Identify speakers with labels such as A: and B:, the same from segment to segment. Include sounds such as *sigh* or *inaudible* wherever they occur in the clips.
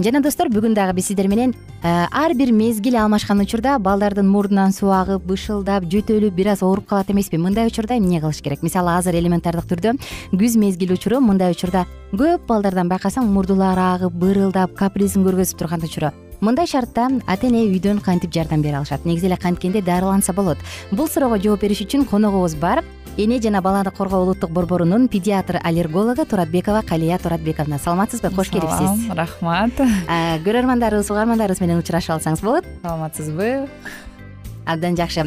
A: жана достор бүгүн дагы биз сиздер менен э, ар бир мезгил алмашкан учурда балдардын мурдунан суу агып бышылдап жөтөлүп бир аз ооруп калат эмеспи. Мындай учурда эмне кылыш керек? Мисалы азыр элементардык түрдө күз мезгили учуру мындай учурда көп балдардан байкасаң мурдулары агып бырылдап капризин көргөзүп турган учуру мындай шартта ата эне үйдөн кантип жардам бере алышат? Негизи эле канткенде дарыланса болот? Бул суроого жооп бериш үчүн коногубуз бар. Эне жана баланы коргоо улуттук борборунун педиатр аллергологу туратбекова калия туратбековна. Саламатсызбы? Кош келипсиз.
B: рахмат.
A: Көрөрмандарыбыз угармандарыбыз менен учурашып алсаңыз болот.
B: Саламатсызбы
A: абдан жакшы.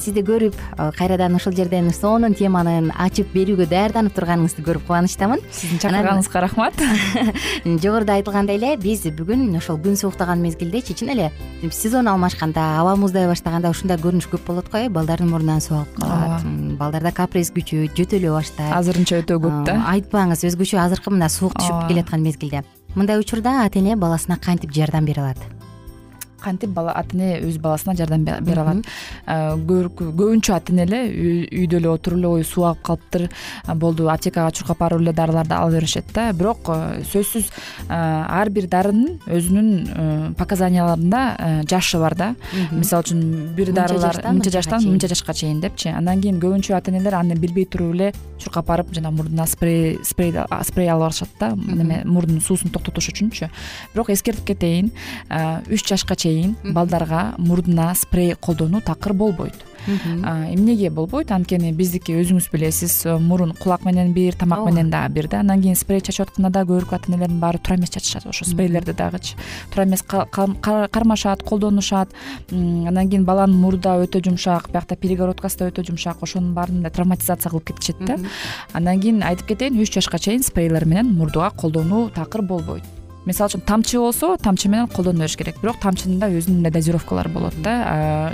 A: Сизди көрүп кайрадан ушул жерден сонун теманы ачып берүүгө даярданып турганыңызды көрүп кубанычтамын.
B: Сиздин чакырганыңызга рахмат. *laughs*
A: Жогоруда айтылгандай эле биз бүгүн ошол күн сууктаган мезгилдечи чын эле сезон алмашканда аба муздай баштаганда ушундай көрүнүш көп болот го э балдардын мурдунан суу агып калат. Балдарда каприз күчөйт жөтөлө баштайт.
B: Азырынча өтө көп да.
A: Айтпаңыз өзгөчө азыркы мына суук түшүп келаткан мезгилде. Мындай учурда ата эне баласына кантип жардам бере алат
B: кантип бала ата эне өз баласына жардам бере алат? Көбүнчө ата энелер үйдө эле отуруп эле ой суу агып калыптыр. Болду аптекага чуркап барып эле дарыларды ала беришет да. Бирок сөзсүз ар бир дарынын өзүнүн показанияларында жашы бар да. Мисалы үчүн бир дарылар мынча жаштан мынча жашка чейин депчи. Андан кийин көбүнчө ата энелер аны билбей туруп эле чуркап барып жанагы мурдуна спрей спрей алып барышат да. Неме мурдунун суусун токтотуш үчүнчү. Бирок эскертип кетейин үч жашка чейин балдарга мурдуна спрей колдонуу такыр болбойт. Эмнеге болбойт? Анткени биздики өзүңүз билесиз э, мурун кулак менен бир тамак менен дагы бир да. Андан кийин спрей чачып атканда да көбүрөөк ата энелердин баары туура эмес чачышат ошо спрейлерди дагычы. Туура эмес кармашат колдонушат. Андан кийин баланын мурду дагы өтө жумшак биякта перегородкасы да өтө жумшак ошонун баарын мындай травматизация кылып кетишет да. Андан кийин айтып кетейин үч жашка чейин спрейлер менен мурдуга колдонуу такыр болбойт мисалы үчүн тамчы болсо тамчы менен колдоно бериш керек. Бирок тамчынын да өзүнүн мындай дозировкалары болот да.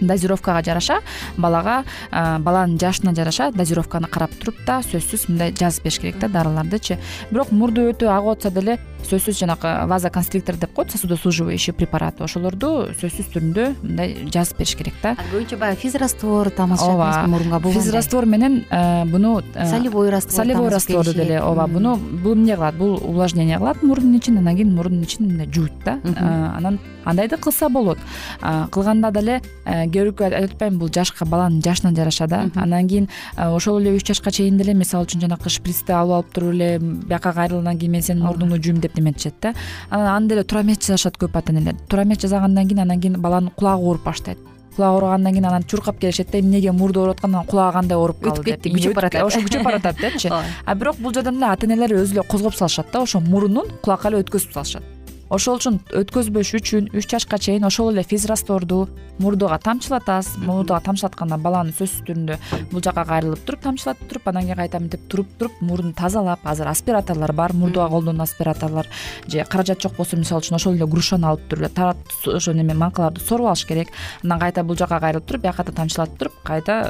B: Дозировкага жараша балага баланын жашына жараша дозировканы карап туруп да сөзсүз мындай жазып бериш керек да дарылардычы бирок мурду өтө агып атса деле сөзсүз жанагы вазоконстриктор деп коет сосудосуживающий препараты. Ошолорду сөзсүз түрүндө мындай жазып бериш керек да.
A: Көбүнчө баягы физраствор тамызышат эмеспи мурунга бул
B: физраствор менен э, буну
A: э, солевой раствор
B: солевой растворду деле. ооба буну бул эмне кылат? Бул увлажнение кылат мурдун ичин андан кийин мурдун ичин мындай жууйт да. Э, анан андайды кылса болот. Кылганда деле көбүрөөкү айтып атпаймынбы бул жашка баланын жашына жараша да. Андан кийин ошол эле үч жашка чейин деле мисалы үчүн жанакы шприцти алып алып туруп эле бияка кайрылгандан кийин мен сенин мурдуңду жуйм деп неметишет да. Анан аны деле туура эмес жасашат көп ата энелер. Туура эмес жасагандан кийин анан кийин баланын кулагы ооруп баштайт. Кулагы ооругандан кийин анан чуркап келишет да эмнеге мурду ооруп аткан анан кулагы кандай ооруп калды
A: өтүп кетти күчөп баратат
B: ошо күчөп баратат депчи *laughs* а бирок бул жардам эле ата энелер өзү эле козгоп салышат да ошо мурунун кулакка эле өткөзүп салышат ошол үчүн өткөзбөш үчүн үч жашка чейин ошол эле физрастворду мурдуга тамчылатасыз мурдуга тамчылатканда баланы сөзсүз түрүндө бул жака кайрылып туруп тамчылатып туруп андан кийин кайта мынтип туруп туруп мурдун тазалап азыр аспираторлор бар мурдуга колдонуу аспираторлор. Же каражат жок болсо мисалы үчүн ошол эле грушаны алып туруп эле ошо неме маңкаларды соруп алыш керек. Анан кайта бул жака кайрылып туруп бияката тамчылатып туруп кайта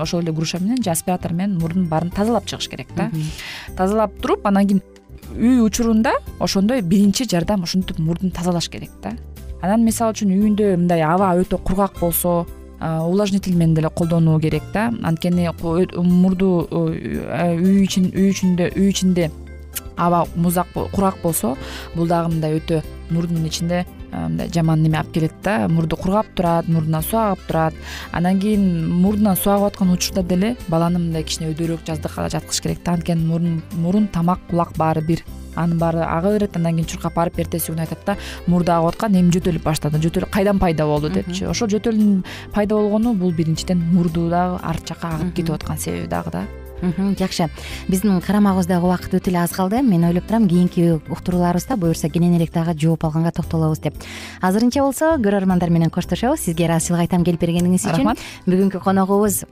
B: ошол эле груша менен же аспиратор менен мурдун баарын тазалап чыгыш керек да. Тазалап туруп анан кийин үй учурунда ошондой биринчи жардам ушинтип мурдун тазалаш керек да. Анан мисалы үчүн үйүндө мындай аба өтө кургак болсо увлажнитель менен деле колдонуу керек да. Анткени мурду үй ичин үй ичинде үй ичинде аба музак кургак болсо бул дагы мындай өтө мурдун ичинде мындай жаман неме алып келет да мурду кургап турат мурдунан суу агып турат. Андан кийин мурдунан суу агып аткан учурда деле баланы мындай кичине өйдөрөөк жаздыкка жаткызыш керек да. Анткени мурун тамак кулак баары бир. Анын баары ага берет андан кийин чуркап барып эртеси күнү айтат да мурду агып аткан эми жөтөлүп баштады. Жөтөл кайдан пайда болду депчи ошол жөтөлдүн пайда болгону бул биринчиден мурду дагы арт жака агып кетип аткан себеби дагы да
A: жакшы. Биздин карамагыбыздагы убакыт өтө эле аз калды. Мен ойлоп турам кийинки уктурууларыбызда буюрса кененирээк дагы жооп алганга токтолобуз деп. Азырынча болсо көрөрмандар менен коштошобуз. Сизге ыраазычылык айтам келип бергениңиз үчүн. Рахмат бүгүнкү коногубуз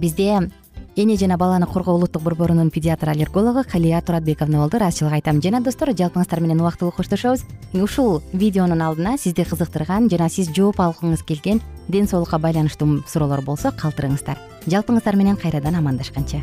A: бизде эне жана баланы коргоо улуттук борборунун педиатр аллергологу калия туратбековна болду. Ыраазычылык айтам жана достор жалпыңыздар менен убактылуу коштошобуз. Ушул видеонун алдына сизди кызыктырган жана сиз жооп алгыңыз келген ден соолукка байланыштуу суроолор болсо калтырыңыздар. Жалпыңыздар менен кайрадан амандашканча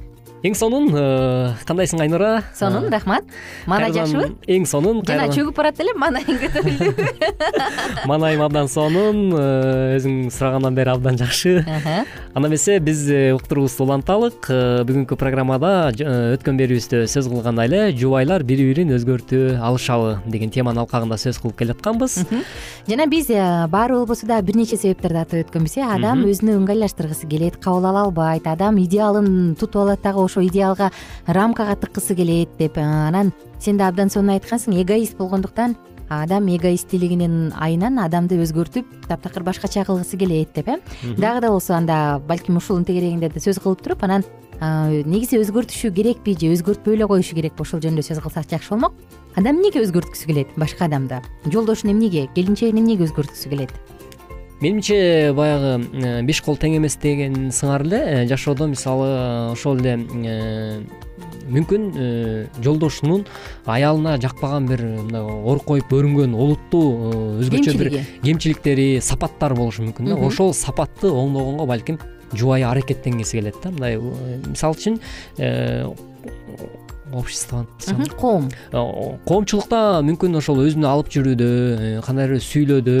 C: эң сонун э, кандайсың айнура?
A: Сонун
C: э,
A: рахмат. Маанай жакшыбы
C: эң сонун
A: жана чөгүп барат элем маанайың көтөрүлдүбү *laughs*
C: маанайым абдан сонун э, өзүң сурагандан бери абдан жакшы. Анда эмесе биз уктуруубузду уланталык. Бүгүнкү программада өткөн берүүбүздө сөз кылгандай эле жубайлар бири бирин өзгөртө алышабы деген теманын алкагында сөз кылып келатканбыз
A: жана биз баары болбосо дагы бир нече себептерди атап өткөнбүз э. Адам өзүнө ыңгайлаштыргысы келет кабыл ала албайт адам идеалын тутуп алат дагы ошол идеалга рамкага тыккысы келет деп анан сен да абдан сонун айткансың. Эгоист болгондуктан адам эгоисттүүлүгүнүн айынан адамды өзгөртүп таптакыр башкача кылгысы келет деп э. Дагы да болсо анда балким ушунун тегерегинде да сөз кылып туруп анан негизи өзгөртүшү керекпи же өзгөртпөй эле коюшу керекпи ошол жөнүндө сөз кылсак жакшы болмок. Адам эмнеге өзгөрткүсү келет? Башка адамды жолдошун эмнеге келинчегин эмнеге өзгөрткүсү келет
C: менимче баягы э, беш кол тең эмес деген сыңар эле э, жашоодо мисалы ошол эле э, мүмкүн жолдошунун аялына жакпаган бир мындай оркоюп көрүнгөн олуттуу өзгөчө бир кемчиликтери сапаттары болушу мүмкүн да. Ошол сапатты оңдогонго балким жубайы аракеттенгиси келет да. Мындай мисалы үчүн обществоны десем
A: коом.
C: Коомчулукта мүмкүн ошол өзүнө алып жүрүүдө э, кандайдыр бир сүйлөөдө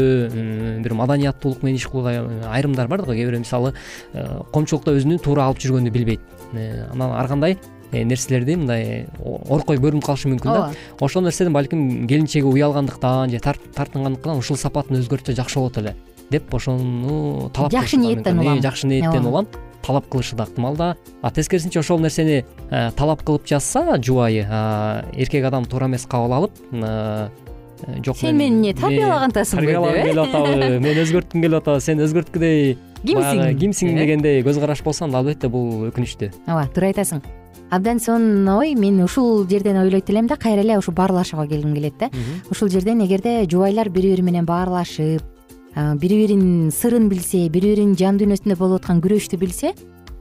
C: бир маданияттуулук менен иш кылууга айрымдар бар да кээ бирөө мисалы э, коомчулукта өзүнү туура алып жүргөндү билбейт. Э, анан ар кандай нерселерди мындай оркой көрүнүп калышы мүмкүн да. Ошол нерседен балким келинчеги уялгандыктан же тартынгандыктан ушул сапатын өзгөртсө жакшы болот эле деп ошону талап
A: жакшы ниеттен улам.
C: жакшы ниеттен улам талап кылышы да ыктымал да. А тескерисинче ошол нерсени э, талап кылып жатса жубайы эркек адам туура эмес кабыл алып э, жок
A: сен мени эмне тарбиялаган атасың
C: тарбиялагым келип атабы мени өзгөрткүң келип атабы сен өзгөрткүдөй
A: кимсиң
C: кимсиң дегендей көз караш болсо анда албетте бул өкүнүчтүү
A: ооба туура айтасың. Абдан сонун ой мен ушул жерден ойлойт элем да кайра эле ушу баарлашууга келгим келет да. Ушул жерден эгерде жубайлар бири бири менен баарлашып бири биринин сырын билсе бири биринин жан дүйнөсүндө болуп аткан күрөштү билсе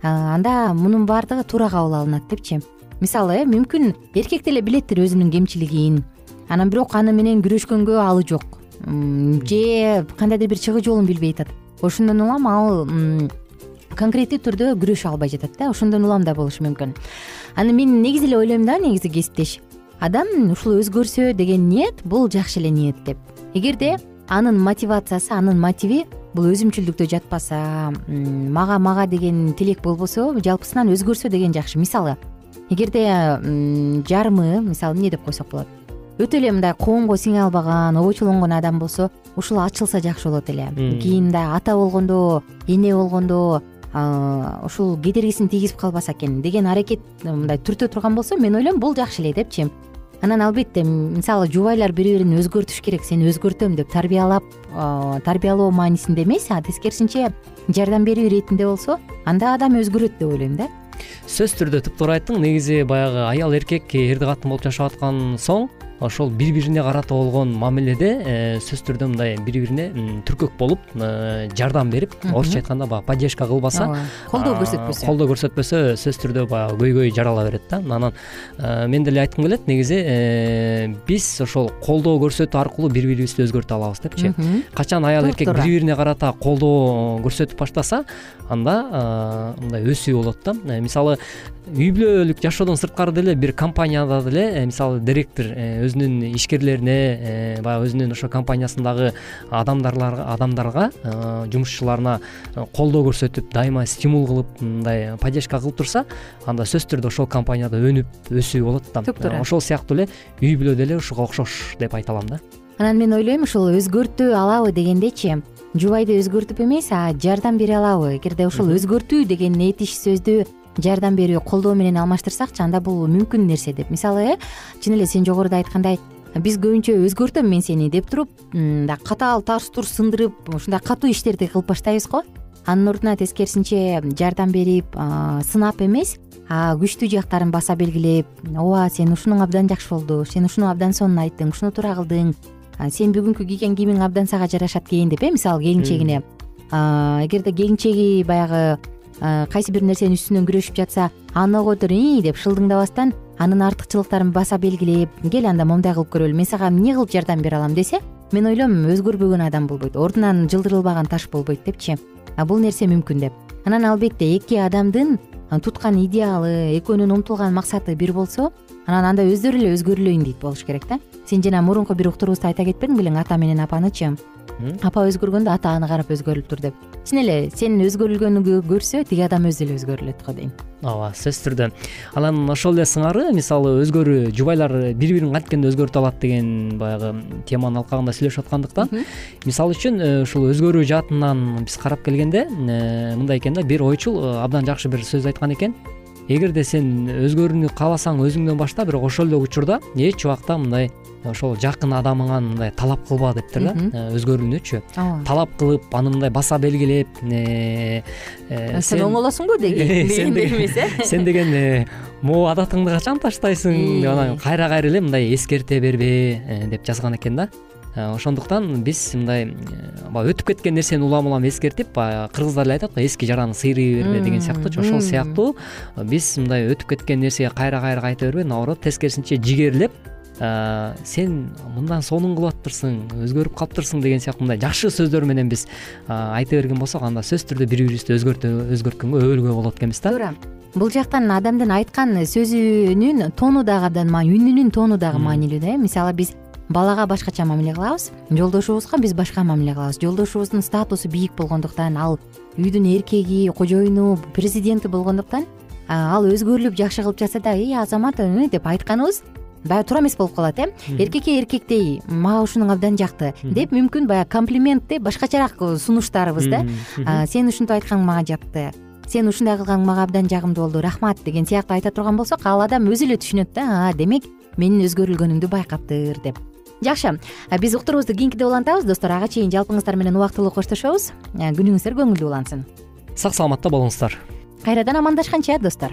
A: анда мунун баардыгы туура кабыл алынат депчи. Мисалы э мүмкүн эркек деле билеттир өзүнүн кемчилигин. Анан бирок аны менен күрөшкөнгө алы жок. Же кандайдыр бир чыгуу жолун билбей атат. Ошондон улам ал конкреттүү түрдө күрөшө албай жатат да ошондон улам да болушу мүмкүн. Анан мен негизи эле ойлойм да негизи кесиптеш. Адам ушул өзгөрсө деген ниет бул жакшы эле ниет деп. Эгерде анын мотивациясы анын мотиви бул өзүмчүлдүктө жатпаса мага мага деген тилек болбосо жалпысынан өзгөрсө деген жакшы. Мисалы эгерде жарымы мисалы эмне деп койсок болот? Өтө эле мындай коомго сиңе албаган обочолонгон адам болсо ушул ачылса жакшы болот эле. Кийин мындай ата болгондо эне болгондо ушул кедергисин тийгизип калбаса экен деген аракет мындай түртө турган болсо мен ойлойм бул жакшы эле депчи анан албетте мисалы жубайлар бири бирин өзгөртүш керек сени өзгөртөм деп тарбиялап тарбиялоо маанисинде эмес а тескерисинче жардам берүү иретинде болсо анда адам өзгөрөт деп ойлойм да.
C: Сөзсүз түрдө туптуура айттың негизи баягы аял эркек эрди катын болуп жашап аткан соң ошол бири бирине карата болгон мамиледе э, сөзсүз түрдө мындай бири бирине түркөк болуп э, жардам берип орусча айтканда баягы поддержка кылбаса
A: ооба колдоо көрсөтпөсө.
C: колдоо көрсөтпөсө сөзсүз түрдө баягы көйгөй жарала берет да. Анан э, мен деле айткым келет негизи биз ошол колдоо көрсөтүү аркылуу бири бирибизди өзгөртө алабыз депчи. Качан аял эркек бири бирине карата колдоо көрсөтүп баштаса анда мындай өсүү болот да. Мисалы үй бүлөлүк жашоодон сырткары деле бир компанияда деле мисалы директор өзүнүн ишкерлерине э, баягы өзүнүн ошо компаниясындагы адамдарга э, жумушчуларына э, колдоо көрсөтүп дайыма стимул кылып мындай поддержка кылып турса анда сөзсүз түрдө ошол компанияда өнүп өсүү болот да.
A: Туптуура
C: ошол сыяктуу эле үй бүлө деле ушуга окшош деп айта алам да.
A: Анан мен ойлойм ушул өзгөртө алабы дегендечи жубайды өзгөртүп эмес а жардам бере алабы. Эгерде ошол өзгөртүү деген этиш сөздү жардам берүү колдоо менен алмаштырсакчы анда бул мүмкүн нерсе деп. Мисалы э чын эле сен жогоруда айткандай биз көбүнчө өзгөртөм мен сени деп туруп мындай катаал тарс турс сындырып ушундай катуу иштерди кылып баштайбыз го. Анын ордуна тескерисинче жардам берип сынап эмес күчтүү жактарын баса белгилеп ооба сен ушунуң абдан жакшы болду сен ушуну абдан сонун айттың ушуну туура кылдың сен бүгүнкү кийген кийимиң абдан сага жарашат экен деп э мисалы келинчегине. Эгерде келинчеги баягы кайсы бир нерсенин үстүнөн күрөшүп жатса аны котур ии деп шылдыңдабастан анын артыкчылыктарын баса белгилеп кел анда моундай кылып көрөлү мен сага эмне кылып жардам бере алам? десе мен ойлойм өзгөрбөгөн адам болбойт ордунан жылдырылбаган таш болбойт депчи бул нерсе мүмкүн деп. Анан албетте эки адамдын туткан идеалы экөөнүн умтулган максаты бир болсо анан анда өздөрү эле өзгөрүлөйүн дейт болуш керек да. Сен жана мурунку бир уктуруубузда айта кетпедиң белең ата менен апанычы апа өзгөргөндө ата аны карап өзгөрүлүптүр деп. Чын эле сенин өзгөрүлгөнүңдү көрсө тиги адам өзү эле өзгөрүлөт го дейм.
C: Ооба сөзсүз түрдө. Анан ошол эле сыңары мисалы өзгөрүү жубайлар бири бирин кантипкенде өзгөртө алат деген баягы теманын алкагында сүйлөшүп аткандыктан мисалы үчүн э, ушул өзгөрүү жаатынан биз карап келгенде э, мындай экен да бир ойчул э, абдан жакшы бир сөз айткан экен эгерде сен өзгөрүүнү кааласаң өзүңдөн башта бирок ошол эле учурда эч убакта мындай ошол жакын адамыңан мындай талап кылба дептир да э, өзгөрүүнүчү.
A: Ооба.
C: Талап кылып аны мындай баса белгилеп э,
A: э, сен оңолосуңбу дегендей эмес э
C: сен *laughs* деген *laughs* могу адатыңды качан таштайсың? Деп анан кайра кайра эле мындай эскерте бербе деп жазган экен да ошондуктан биз мындай баягы өтүп кеткен нерсени улам улам эскертип баягы кыргыздар эле айтат го эски жараны сыйрый берме деген сыяктуучу ошол сыяктуу. Биз мындай өтүп кеткен нерсеге кайра кайра кайта бербей наоборот тескерисинче жигерлеп сен мындан сонун кылып атыптырсың өзгөрүп калыптырсың деген сыяктуу мындай жакшы сөздөр менен биз айта берген болсок анда сөзсүз түрдө бири бирибизди өзгөрткөнгө өбөлгө болот экенбиз да.
A: Туура. Бул жактан адамдын айткан сөзүнүн тону дагы абдан үнүнүн тону дагы маанилүү да э. Мисалы биз балага башкача мамиле кылабыз. Жолдошубузга биз башка мамиле кылабыз. Жолдошубуздун статусу бийик болгондуктан ал үйдүн эркеги кожоюну президенти болгондуктан ал өзгөрүлүп жакшы кылып жатса да эй азамат деп айтканыбыз баягы туура эмес болуп калат э? Эркекке эркектей мага ушунуң абдан жакты деп мүмкүн баягы комплиментти башкачараак сунуштарыбыз да. Сен ушинтип айткаң мага жакты сен ушундай кылгаң мага абдан жагымдуу болду рахмат деген сыяктуу айта турган болсок ал адам өзү эле түшүнөт да демек менин өзгөрүлгөнүмдү байкаптыр деп жакшы. Биз уктуруубузду кийинкиде улантабыз. Достор ага чейин жалпыңыздар менен убактылуу коштошобуз. Күнүңүздөр көңүлдүү улансын.
C: Сак саламатта болуңуздар.
A: Кайрадан амандашканча достор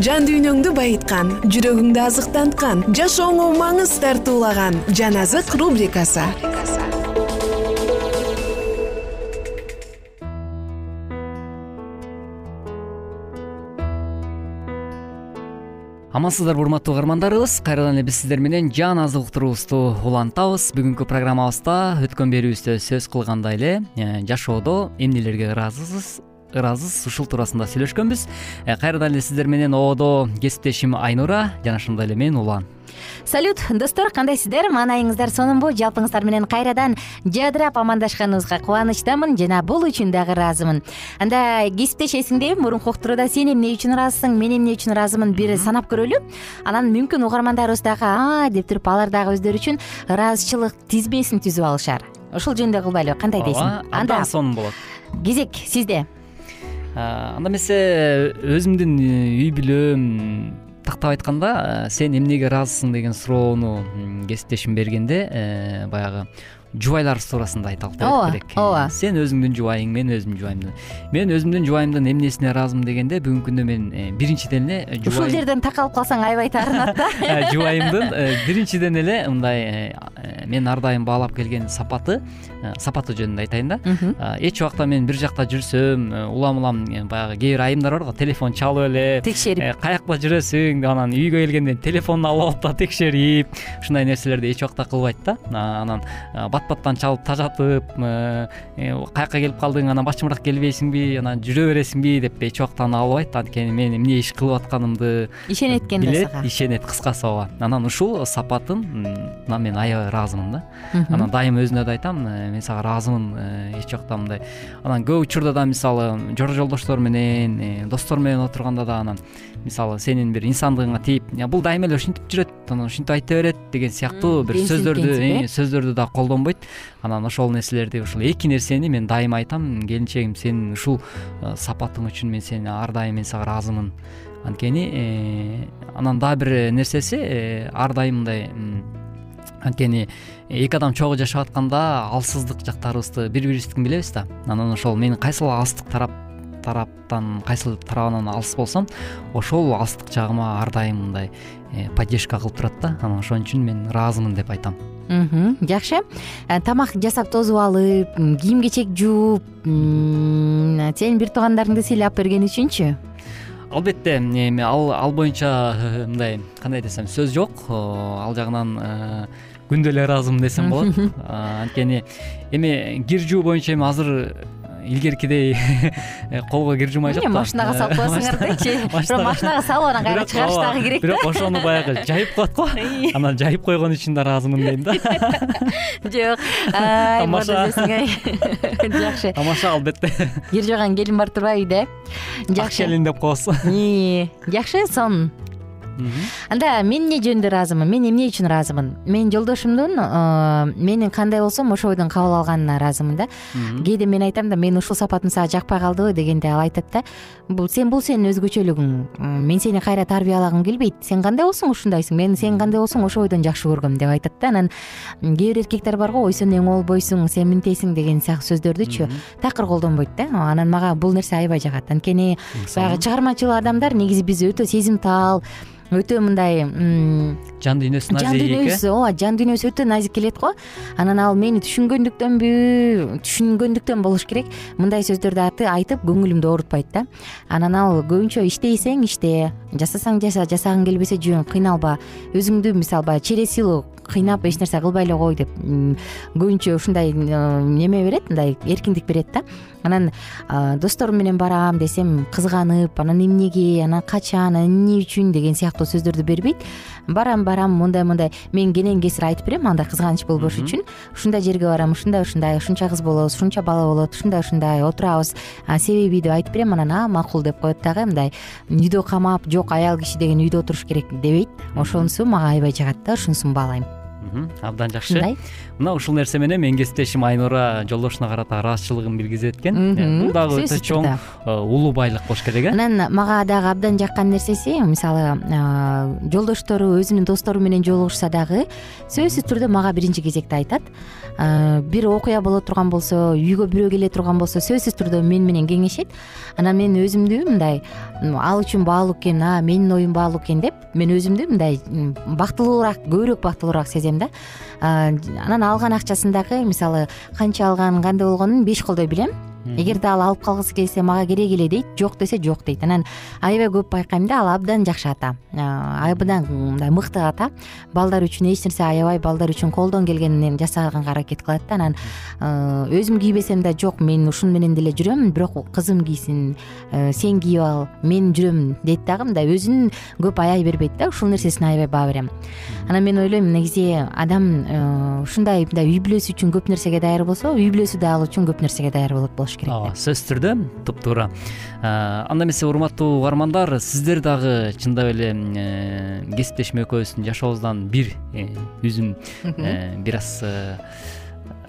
D: жан дүйнөңдү байыткан жүрөгүңдү азыктанткан жашооңо маңыз тартуулаган жан азык рубрикасы.
C: Амансыздарбы урматтуу угармандарыбыз. Кайрадан эле биз сиздер менен жан азык уктуруубузду улантабыз. Бүгүнкү программабызда өткөн берүүбүздө сөз кылгандай эле э, жашоодо эмнелерге ыраазысыз ыраазысыз ушул туурасында сүйлөшкөнбүз. Э, кайрадан эле сиздер менен ободо кесиптешим айнура жана ошондой эле мен улан.
A: Салют достор кандайсыздар маанайыңыздар сонунбу жалпыңыздар менен кайрадан жадырап амандашканыбызга кубанычтамын жана бул үчүн дагы ыраазымын. Анда кесиптешесиң дейм мурунку уктурууда сен эмне үчүн ыраазысың мен эмне үчүн ыраазымын бир санап көрөлү. Анан мүмкүн угармандарыбыз дагы а деп туруп алар дагы өздөрү үчүн ыраазычылык тизмесин түзүп алышар. Ушул жөнүндө кылбайлыбы кандай дейсиң?
C: Абдан сонун болот.
A: Кезек сизде
C: анда эмесе өзүмдүн үй бүлөм тактап айтканда э, сен эмнеге ыраазысың деген суроону кесиптешим бергенде э, баягы жубайларыбыз туурасында айталык
A: ооба
C: керек.
A: ооба.
C: Сен өзүңдүн жубайың мен өзүмдүн жубайымдын мен өзүмдүн жубайымдын эмнесине ыраазымын дегенде бүгүнкү күндө мен э, биринчиден эле
A: ушул жерден такалып калсаң аябай таарынат да *laughs*
C: жубайымдын биринчиден эле мындай мен ар дайым баалап келген сапаты сапаты жөнүндө айтайын да. Эч убакта мен бир жакта жүрсөм улам улам баягы кээ бир айымдар барго телефон чалып эле
A: текшерип.
C: каякта жүрөсүң деп анан үйгө келгенде телефонун алып алып да текшерип ушундай нерселерди эч убакта кылбайт да. Анан бат баттан чалып тажатып э, каякка келип калдың анан бачымырак келбейсиңби анан жүрө бересиңби деп эч убакта аны албайт анткени мен эмне иш кылып атканымды
A: ишенет экен да сага
C: ишенет кыскасы ооба. Анан ушул сапатынан мен аябай ыраазымын да. Анан дайыма өзүнө да айтам э, мен сага ыраазымын э, эч убакта мындай. Анан көп учурда да мисалы жора жолдоштор менен достор менен отурганда да анан мисалы сенин бир инсандыгыңа тийип бул дайыма эле ушинтип жүрөт анан ушинтип айта берет деген сыяктуу бир сөздөрдү
A: э?
C: сөздөрдү да колдонбойт. Анан ошол нерселерди ушул эки нерсени мен дайыма айтам. Келинчегим сенин ушул э, сапатың үчүн мен сени ар дайым мен сага ыраазымын анткени э, анан дагы бир нерсеси ар дайым мындай анткени эки адам чогуу жашап атканда алсыздык жактарыбызды бири бирибиздикин билебиз да. Анан ошол мен кайсыл алыстык тарап тараптан кайсыл тарабынан алыс болсом ошол алыстык жагыма ар дайым мындай э, поддержка кылып турат да. Анан ошон үчүн мен ыраазымын деп айтам.
A: Жакшы. Э, тамак жасап тосуп алып кийим кечек жууп сенин бир туугандарыңды сыйлап берген үчүнчү?
C: Албетте эми ал боюнча э, мындай кандай десем сөз жок. Ал жагынан күндө эле ыраазымын десем болот. *laughs* Анткени эми кир жуу боюнча эми азыр илгеркидей *laughs* колго кир жуумай жок да
A: машинага салып коесуңар дечи *laughs* бирок машинага. салып анан кайра чыгарыш дагы керек да.
C: бирок ошону баягы *laughs* жайып коет го. Анан жайып койгон үчүн да ыраазымын дейм да.
A: Жок. Тамаша. жакшы.
C: Тамаша албетте.
A: Кир жууган келин бар турбайбы үйдө
C: жакшы. келин деп коебуз
A: жакшы сонун анда мен эмне жөнүндө ыраазымын? Мен эмне үчүн ыраазымын? Мен жолдошумдун э, менин кандай болсом бойдон кабыл алганына ыраазымын да. Кээде мен айтам да менин ушул сапатым сага жакпай калдыбы дегенде ал айтат да бул сен бул сенин өзгөчөлүгүң мен сени кайра тарбиялагым келбейт. Сен кандай болсоң ушундайсың? Мен сен кандай болсоң ошол бойдон жакшы көргөм деп айтат да. Анан кээ бир эркектер барго ой сен эң болбойсуң сен мынтесиң деген сыяктуу сөздөрдүчү такыр колдонбойт да. Анан мага бул нерсе аябай жагат. Анткени баягы чыгармачыл адамдар негизи биз өтө сезимтал өтө мындай
C: жан дүйнөсү назик
A: жан дүйнөбүз ооба жан дүйнөбүз өтө назик келет го. Анан ал мени түшүнгөндүктөнбү түшүнгөндүктөн болуш керек. Мындай сөздөрдү айтып көңүлүмдү оорутпайт да. Анан ал көбүнчө иштесең иште. Жасасаң жаса жасагың келбесе жөн кыйналба. Өзүңдү мисалы баягы через силу кыйнап эч нерсе кылбай эле кой деп көбүнчө ушундай э, неме берет мындай эркиндик берет да. Анан досторум менен барам десем кызганып анан эмнеге анан качан анан эмне үчүн деген сыяктуу сөздөрдү бербейт. Барам барам мындай мындай. Мен кенен кесир айтып берем андай кызганыч болбош үчүн. Ушундай жерге барам ушундай ушундай ушунча кыз болобуз ушунча бала болот ушундай ушундай отурабыз. Себеби деп айтып берем анан а макул деп коет дагы мындай үйдө камап жок аял киши деген үйдө отуруш керек дебейт ошонусу мага аябай жагат да ушунусун баалайм
C: абдан жакшы. Мына ушул нерсе менен менин кесиптешим айнура жолдошуна карата ыраазычылыгын билгизип өткөн бул дагы өтө чоң э, улуу байлык болуш керек э
A: анан мага дагы абдан жаккан нерсеси мисалы жолдоштору өзүнүн достору менен жолугушса дагы сөзсүз түрдө мага биринчи кезекте айтат бир окуя боло турган болсо үйгө бирөө келе турган болсо сөзсүз түрдө мен менен кеңешет. Анан мен өзүмдү мындай ал үчүн баалуу экен а менин оюм баалуу экен деп мен өзүмдү мындай бактылуураак көбүрөөк бактылуураак сезем да. Анан алган акчасын дагы мисалы канча алган кандай болгонун беш колдой билем эгерде ал алып калгысы келсе мага керек эле дейт. Жок десе жок дейт. Анан аябай көп байкайм да ал абдан жакшы ата. Абдан мындай мыкты ата. Балдар үчүн эч нерсе аябай балдар үчүн колдон келгенин жасаганга аракет кылат да. Анан өзүм кийбесем да жок мен ушуну менен деле жүрөм. Бирок кызым кийсин э, сен кийип ал мен жүрөм дейт дагы. Мындай өзүн көп аяй бербейт да ушул нерсесине аябай баа берем. Анан мен ойлойм негизи адам э, ушундай мындай үй бүлөсү үчүн көп нерсеге даяр болсо үй бүлөсү да ал үчүн көп нерсеге даяр болот болуш керек
C: ооба сөзсүз түрдө туптуура анда эмесе урматтуу угармандар сиздер дагы чындап эле э, кесиптешим экөөбүздүн жашообуздан бир үзүм бир аз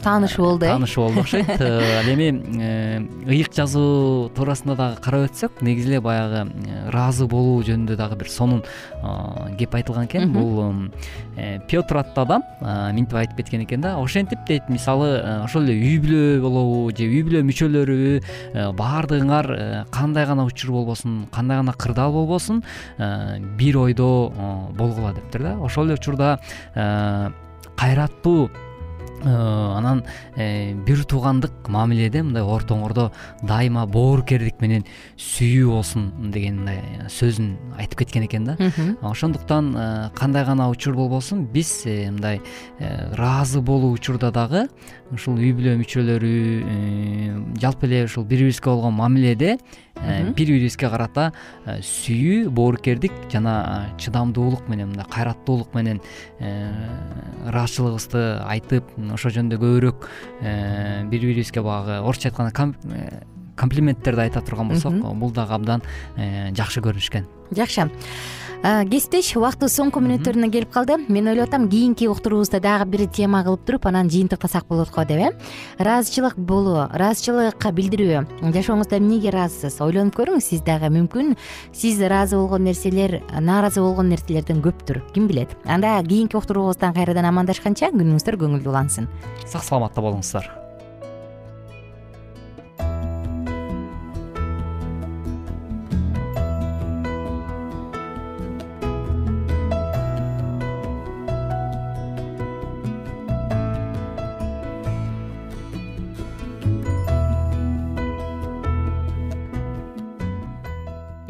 A: таанышуу болду э?
C: Таанышуу болду окшойт *laughs* ал эми э, ыйык жазуу туурасында дагы карап өтсөк негизи эле баягы э, ыраазы болуу жөнүндө дагы бир сонун кеп айтылган экен. Бул э, петр аттуу адам минтип айтып кеткен экен да. Ошентип дейт мисалы ошол эле үй бүлө болобу же үй бүлө мүчөлөрүбү баардыгыңар кандай гана учур болбосун кандай гана кырдаал болбосун бир ойдо болгула дептир да. Ошол эле учурда кайраттуу Э, анан э, бир туугандык мамиледе мындай ортоңордо дайыма боорукердик менен сүйүү болсун деген мындай сөзүн айтып кеткен экен да. Ошондуктан э, кандай гана учур болбосун биз мындай ыраазы болуу учурда дагы ушул үй бүлө мүчөлөрү жалпы эле ушул бири бирибизге болгон мамиледе бири бирибизге карата сүйүү боорукердик жана чыдамдуулук менен мындай кайраттуулук менен ыраазычылыгыбызды айтып ошол жөнүндө көбүрөөк э, бири бирибизге баягы орусча айтканда э, комплименттерди айта турган болсок бул дагы абдан э, жакшы көрүнүш экен
A: жакшы. Кесиптеш убактыбыз соңку мүнөттөрүнө келип калды. Мен ойлоп атам кийинки уктуруубузда дагы бир тема кылып туруп анан жыйынтыктасак болот го деп э. Ыраазычылык болуу ыраазычылыкка билдирүү. Жашооңузда эмнеге ыраазысыз? Ойлонуп көрүңүз сиз дагы мүмкүн. Сиз ыраазы болгон нерселер нааразы болгон нерселерден көптүр. Ким билет? Анда кийинки уктуруубуздан кайрадан амандашканча күнүңүздөр көңүлдүү улансын.
C: Сак саламатта болуңуздар